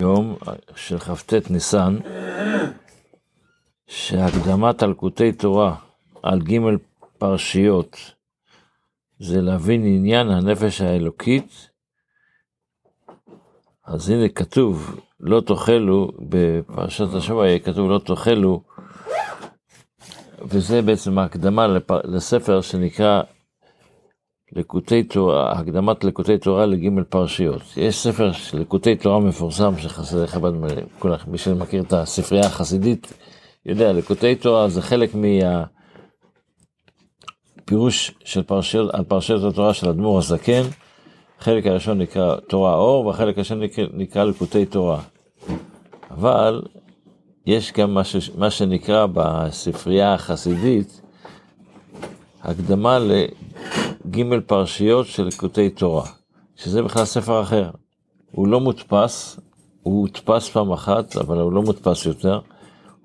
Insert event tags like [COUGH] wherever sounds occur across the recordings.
יום של כ"ט ניסן, שהקדמת אלקוטי תורה על ג' פרשיות זה להבין עניין הנפש האלוקית. אז הנה כתוב, לא תאכלו, בפרשת השבוע כתוב לא תאכלו, וזה בעצם ההקדמה לספר שנקרא לקוטי תורה, הקדמת לקוטי תורה לג' פרשיות. יש ספר לקוטי תורה מפורסם של חסידי חב"ד, מי שמכיר את הספרייה החסידית יודע, לקוטי תורה זה חלק מהפירוש של פרשיות, על פרשיות התורה של אדמו"ר הזקן. החלק הראשון נקרא תורה אור, והחלק השני נקרא, נקרא לקוטי תורה. אבל יש גם מה, ש, מה שנקרא בספרייה החסידית, הקדמה ג' פרשיות של לקוטי תורה, שזה בכלל ספר אחר. הוא לא מודפס, הוא הודפס פעם אחת, אבל הוא לא מודפס יותר.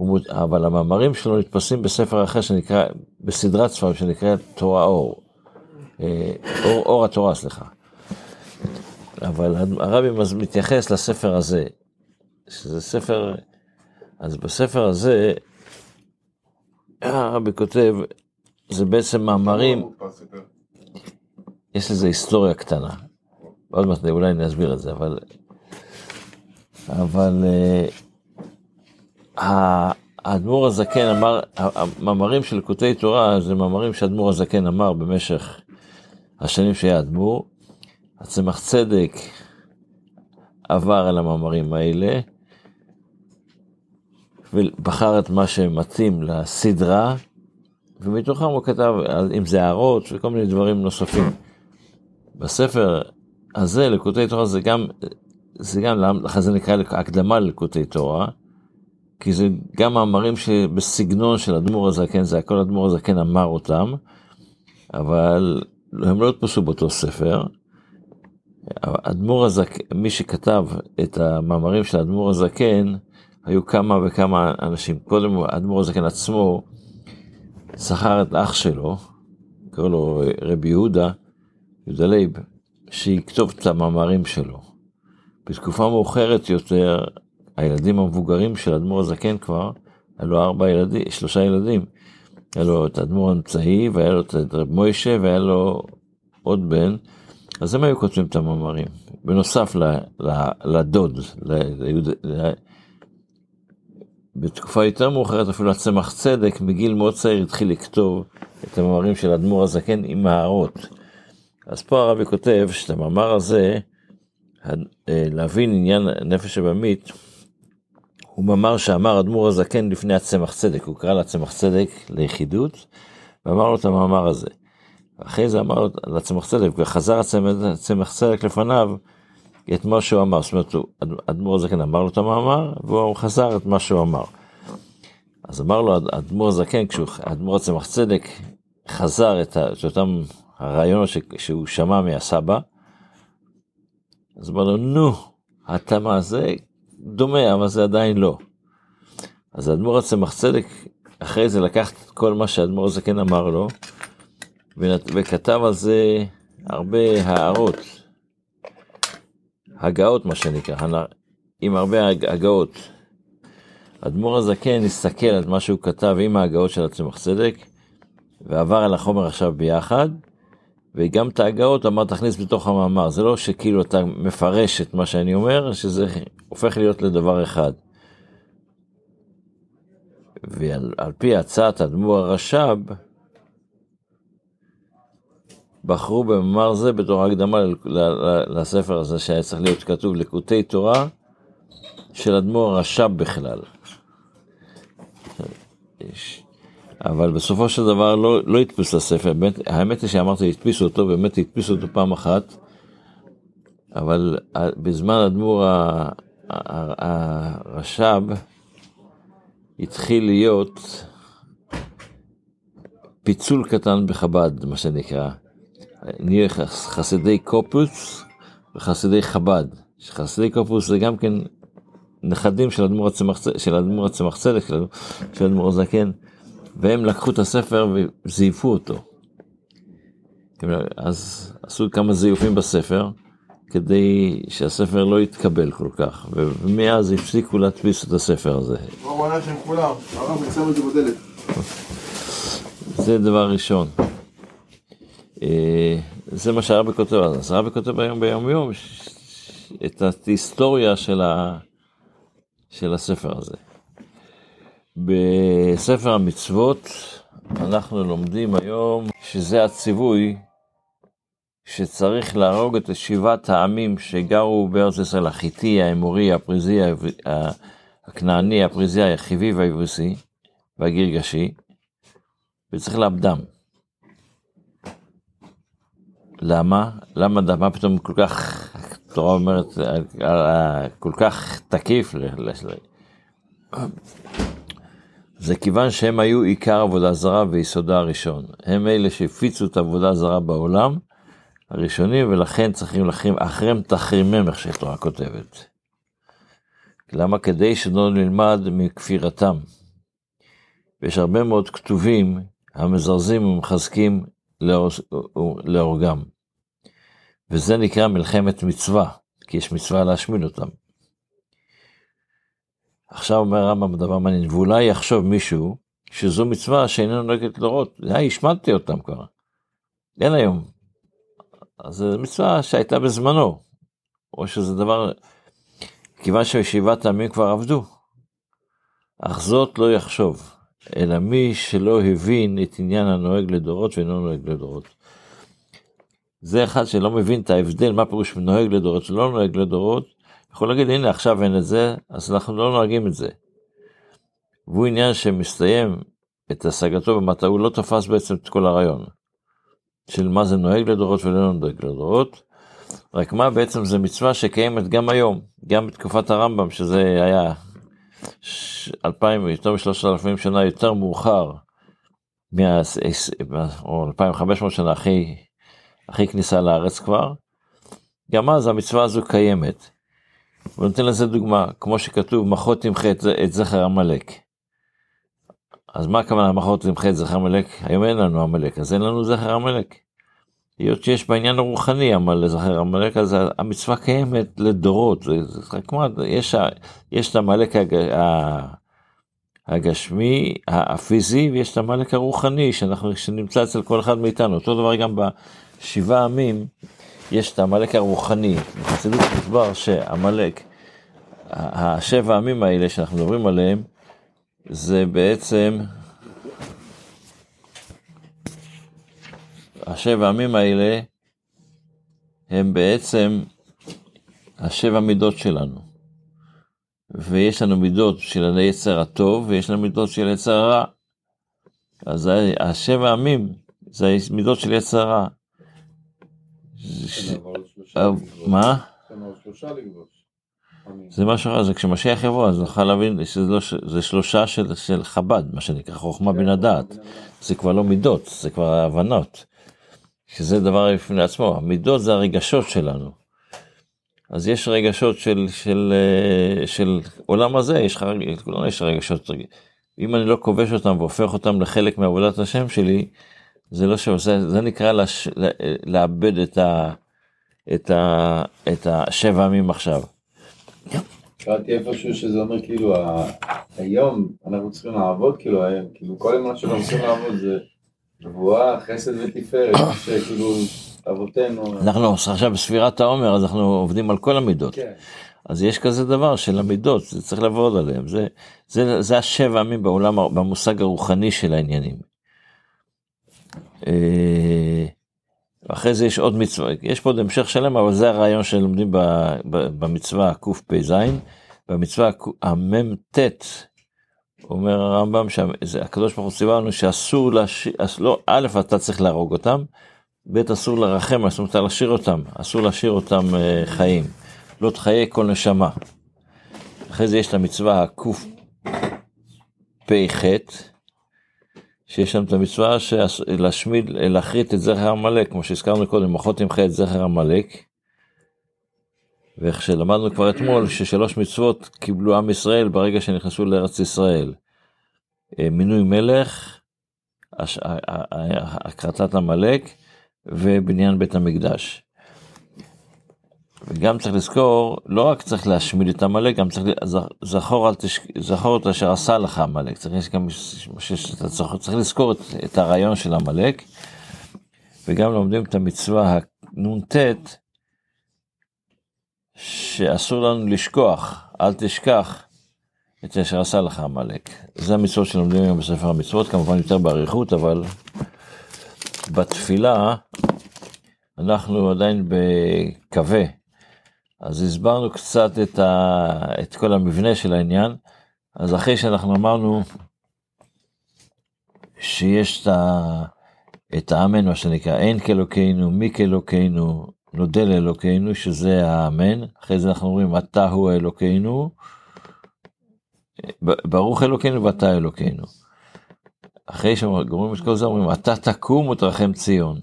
מוד... אבל המאמרים שלו נתפסים בספר אחר שנקרא, בסדרת ספרים שנקרא תורה אור. אה, אור, אור התורה, סליחה. אבל הרבי מתייחס לספר הזה, שזה ספר, אז בספר הזה, הרבי כותב, זה בעצם מאמרים, יש לזה היסטוריה קטנה. עוד מעט אולי אני אסביר את זה, אבל... אבל uh, האדמו"ר הזקן אמר, המאמרים של קוטעי תורה זה מאמרים שהאדמו"ר הזקן אמר במשך השנים שהיה אדמו"ר. הצמח צדק עבר על המאמרים האלה, ובחר את מה שמתאים לסדרה, ומתוכם הוא כתב, אם זה הערות וכל מיני דברים נוספים. בספר הזה, לקוטי תורה, זה גם, זה גם, לכן זה נקרא הקדמה ללקוטי תורה, כי זה גם מאמרים שבסגנון של אדמו"ר הזקן, זה הכל אדמו"ר הזקן אמר אותם, אבל הם לא הודפסו באותו ספר. אדמו"ר הזקן, מי שכתב את המאמרים של אדמו"ר הזקן, היו כמה וכמה אנשים. קודם אדמו"ר הזקן עצמו שכר את אח שלו, קראו לו רבי יהודה, יהודה לייב, שיכתוב את המאמרים שלו. בתקופה מאוחרת יותר, הילדים המבוגרים של אדמו"ר הזקן כבר, היה לו ארבע ילדים, שלושה ילדים. היה לו את האדמו"ר האמצעי, והיה לו את רב מוישה, והיה לו עוד בן. אז הם היו כותבים את המאמרים. בנוסף ל, ל, לדוד, ל, ליהוד, ל, בתקופה יותר מאוחרת אפילו הצמח צדק, מגיל מאוד צעיר התחיל לכתוב את המאמרים של אדמו"ר הזקן עם הערות. אז פה הרבי כותב שאת המאמר הזה, אה, להבין עניין נפש הבמית, הוא מאמר שאמר אדמו"ר הזקן לפני הצמח צדק, הוא קרא לצמח צדק ליחידות, ואמר לו את המאמר הזה. אחרי זה אמר לו לצמח צדק, וחזר הצמח צדק לפניו את מה שהוא אמר, זאת אומרת, אדמו"ר הזקן אמר לו את המאמר, והוא חזר את מה שהוא אמר. אז אמר לו אדמו"ר הזקן, כשאדמו"ר הצמח צדק חזר את אותם הרעיונות שהוא שמע מהסבא, אז אמר לו, נו, אתה מה זה דומה, אבל זה עדיין לא. אז האדמו"ר הצמח צדק, אחרי זה לקח את כל מה שהאדמו"ר הזקן אמר לו, וכתב על זה הרבה הערות, הגאות מה שנקרא, עם הרבה הגאות. אדמו"ר הזקן הסתכל על מה שהוא כתב עם ההגאות של הצמח צדק, ועבר על החומר עכשיו ביחד, וגם את ההגאות אמר תכניס בתוך המאמר, זה לא שכאילו אתה מפרש את מה שאני אומר, שזה הופך להיות לדבר אחד. ועל פי הצעת אדמו"ר הרש"ב, בחרו במאמר זה בתור הקדמה לספר הזה שהיה צריך להיות כתוב לקוטי תורה של אדמו"ר הרש"ב בכלל. אבל בסופו של דבר לא, לא הדפיס לספר, האמת היא שאמרתי, הדפיסו אותו, באמת הדפיסו אותו פעם אחת, אבל בזמן אדמו"ר הרש"ב התחיל להיות פיצול קטן בחב"ד, מה שנקרא. נהיה חסידי קופוס וחסידי חב"ד. חסידי קופוס זה גם כן נכדים של אדמו"ר הצמח צדק, של אדמו"ר הזקן. והם לקחו את הספר וזייפו אותו. אז עשו כמה זיופים בספר, כדי שהספר לא יתקבל כל כך, ומאז הפסיקו להדפיס את הספר הזה. זה דבר ראשון. אה, זה מה שהרבי כותב, אז הרבי כותב היום ביום יום את ההיסטוריה של, ה... של הספר הזה. בספר המצוות אנחנו לומדים היום שזה הציווי שצריך להרוג את שבעת העמים שגרו בארץ ישראל, החיטי, האמורי, הפריזי, הכנעני, הפריזי, החיבי והיבוסי והגרגשי, וצריך לאבדם. למה? למה מה פתאום כל כך, התורה אומרת, כל כך תקיף? זה כיוון שהם היו עיקר עבודה זרה ויסודה הראשון. הם אלה שהפיצו את העבודה הזרה בעולם, הראשונים, ולכן צריכים להחרים, אחריהם תחרימם, איך שהתורה כותבת. למה? כדי שלא נלמד מכפירתם. ויש הרבה מאוד כתובים המזרזים ומחזקים להורגם. וזה נקרא מלחמת מצווה, כי יש מצווה להשמיד אותם. עכשיו אומר הרמב"ם דבר מעניין, ואולי יחשוב מישהו שזו מצווה שאיננו נוהגת לדורות, היי, השמדתי אותם כבר. אין היום. אז זו מצווה שהייתה בזמנו, או שזה דבר, כיוון שישיבת העמים כבר עבדו. אך זאת לא יחשוב, אלא מי שלא הבין את עניין הנוהג לדורות ואינו נוהג לדורות. זה אחד שלא מבין את ההבדל, מה פירוש נוהג לדורות שלא נוהג לדורות, יכול להגיד הנה עכשיו אין את זה, אז אנחנו לא נוהגים את זה. והוא עניין שמסתיים את השגתו במטה, הוא לא תפס בעצם את כל הרעיון. של מה זה נוהג לדורות ולא נוהג לדורות. רק מה בעצם זה מצווה שקיימת גם היום, גם בתקופת הרמב"ם, שזה היה אלפיים, יותר משלושת אלפים שנה יותר מאוחר, מה, או 2,500 שנה אחרי, אחרי כניסה לארץ כבר, גם אז המצווה הזו קיימת. ונותן לזה דוגמה, כמו שכתוב, מחות תמחה את, את זכר עמלק. אז מה הכוונה מחות תמחה את זכר עמלק? היום אין לנו עמלק, אז אין לנו זכר עמלק. היות שיש בעניין הרוחני עמל לזכר עמלק, אז המצווה קיימת לדורות, זה, זה כמו, יש, יש את עמלק הג, הגשמי, הפיזי, ויש את עמלק הרוחני, שאנחנו, שנמצא אצל כל אחד מאיתנו. אותו דבר גם בשבעה עמים, יש את עמלק הרוחני. בחסידות מוסבר שעמלק, השבע עמים האלה שאנחנו מדברים עליהם, זה בעצם, השבע עמים האלה הם בעצם השבע מידות שלנו. ויש לנו מידות של היצר הטוב, ויש לנו מידות של יצר הרע. אז השבע עמים זה מידות של יצר הרע. אה, מה? זה משהו אחר, זה כשמשיח יבוא, אז נוכל להבין שזה לא, זה שלושה של, של חב"ד, מה שנקרא חוכמה בן הדעת. זה כבר לא מידות, זה כבר הבנות. שזה דבר בפני עצמו, המידות זה הרגשות שלנו. אז יש רגשות של, של, אה, של עולם הזה, יש לך לא יש רגשות, אם אני לא כובש אותם והופך אותם לחלק מעבודת השם שלי, זה לא שם, זה, זה נקרא לש, לאבד את, ה, את, ה, את השבע עמים עכשיו. קראתי איפשהו שזה אומר כאילו היום אנחנו צריכים לעבוד כאילו היום, כאילו כל מה שאנחנו צריכים לעבוד זה גבוהה, חסד ותפארת, [COUGHS] שכאילו אבותינו. אנחנו עכשיו בספירת העומר אז אנחנו עובדים על כל המידות. כן. אז יש כזה דבר של המידות, זה צריך לעבוד עליהם, זה, זה, זה השבע עמים בעולם, במושג הרוחני של העניינים. אה, אחרי זה יש עוד מצווה, יש פה עוד המשך שלם, אבל זה הרעיון שלומדים במצווה קפ"ז, במצווה המ"ט, אומר הרמב"ם שהקדוש ברוך הוא ציווה לנו שאסור להשאיר, לא, א' אתה צריך להרוג אותם, ב' אסור לרחם, זאת אומרת להשאיר אותם, אסור להשאיר אותם אה, חיים, לא תחיי כל נשמה. אחרי זה יש את המצווה הקפ"ח, שיש שם את המצווה להשמיד, להכרית את זכר עמלק, כמו שהזכרנו קודם, מחות תמחה את זכר עמלק. ואיך שלמדנו כבר אתמול, ששלוש מצוות קיבלו עם ישראל ברגע שנכנסו לארץ ישראל. אה, מינוי מלך, הכרתת עמלק ובניין בית המקדש. וגם צריך לזכור, לא רק צריך להשמיד את עמלק, גם צריך, זכור, אל תש... את אשר עשה לך עמלק, צריך, גם, צריך, צריך לזכור את, את הרעיון של עמלק, וגם לומדים את המצווה הנ"ט, שאסור לנו לשכוח, אל תשכח את אשר עשה לך עמלק. זה המצוות שלומדים היום בספר המצוות, כמובן יותר באריכות, אבל בתפילה אנחנו עדיין בקווה. אז הסברנו קצת את, ה, את כל המבנה של העניין, אז אחרי שאנחנו אמרנו שיש את, ה, את האמן, מה שנקרא, אין כאלוקינו, מי כאלוקינו, נודה לאלוקינו, שזה האמן, אחרי זה אנחנו אומרים, אתה הוא אלוקינו, ברוך אלוקינו ואתה אלוקינו. אחרי שגורמים את כל זה אומרים, אתה תקום ותרחם ציון.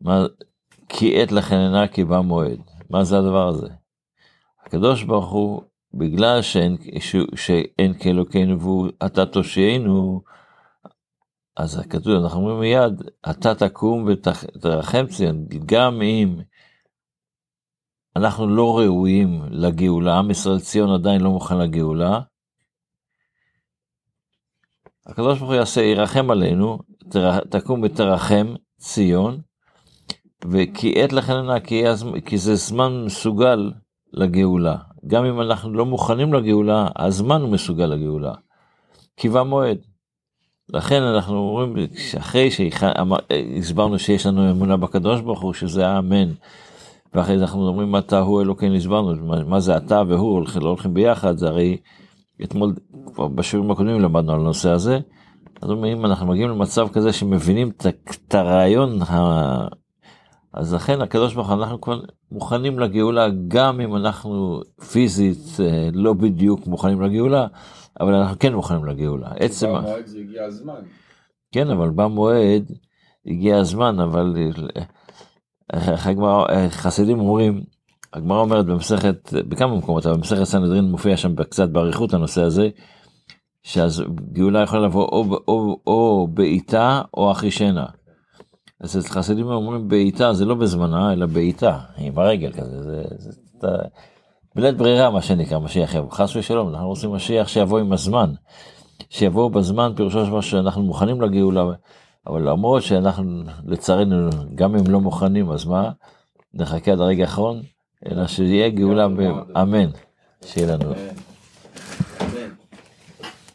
מה, כי עת אינה כי בא מועד. מה זה הדבר הזה? הקדוש ברוך הוא, בגלל שאין, שאין כאלוקינו והוא אתה תושיענו, אז הכתוב, אנחנו אומרים מיד, אתה תקום ותרחם ציון, גם אם אנחנו לא ראויים לגאולה, עם ישראל ציון עדיין לא מוכן לגאולה, הקדוש ברוך הוא יעשה, ירחם עלינו, תקום ותרחם ציון, וכי עת לכן ענה, כי, כי זה זמן מסוגל לגאולה. גם אם אנחנו לא מוכנים לגאולה, הזמן הוא מסוגל לגאולה. בא מועד. לכן אנחנו אומרים, אחרי שהסברנו שיש לנו אמונה בקדוש ברוך הוא, שזה האמן, ואחרי זה אנחנו אומרים אתה הוא אלוקינו, הסברנו, מה זה אתה והוא, הולכים, לא הולכים ביחד, זה הרי אתמול, כבר בשיעורים הקודמים למדנו על הנושא הזה. אז אומרים, אנחנו מגיעים למצב כזה שמבינים את הרעיון אז לכן הקדוש ברוך הוא אנחנו כבר מוכנים לגאולה גם אם אנחנו פיזית אה, לא בדיוק מוכנים לגאולה אבל אנחנו כן מוכנים לגאולה. עצם במועד זה הגיע הזמן. כן אבל במועד הגיע הזמן אבל הגמרא, אה, חסידים אומרים הגמרא אומרת במסכת בכמה מקומות אבל במסכת סנהדרין מופיע שם קצת באריכות הנושא הזה. שאז גאולה יכולה לבוא או, או, או, או בעיטה או אחרי שינה. אז אצל חסידים אומרים בעיטה זה לא בזמנה אלא בעיטה עם הרגל כזה זה, זה, זה בלית ברירה מה שנקרא משיח יבוא. חס ושלום אנחנו רוצים משיח שיבוא עם הזמן. שיבוא בזמן פירושו של שאנחנו מוכנים לגאולה אבל למרות שאנחנו לצערנו גם אם לא מוכנים אז מה? נחכה עד הרגע האחרון אלא שיהיה גאולה אמן. שיהיה לנו.